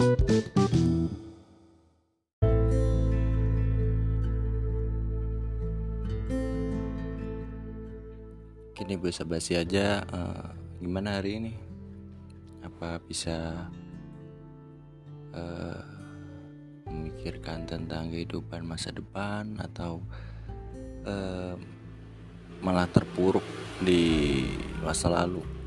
Kini bisa basi aja uh, gimana hari ini? Apa bisa uh, memikirkan tentang kehidupan masa depan atau uh, malah terpuruk di masa lalu?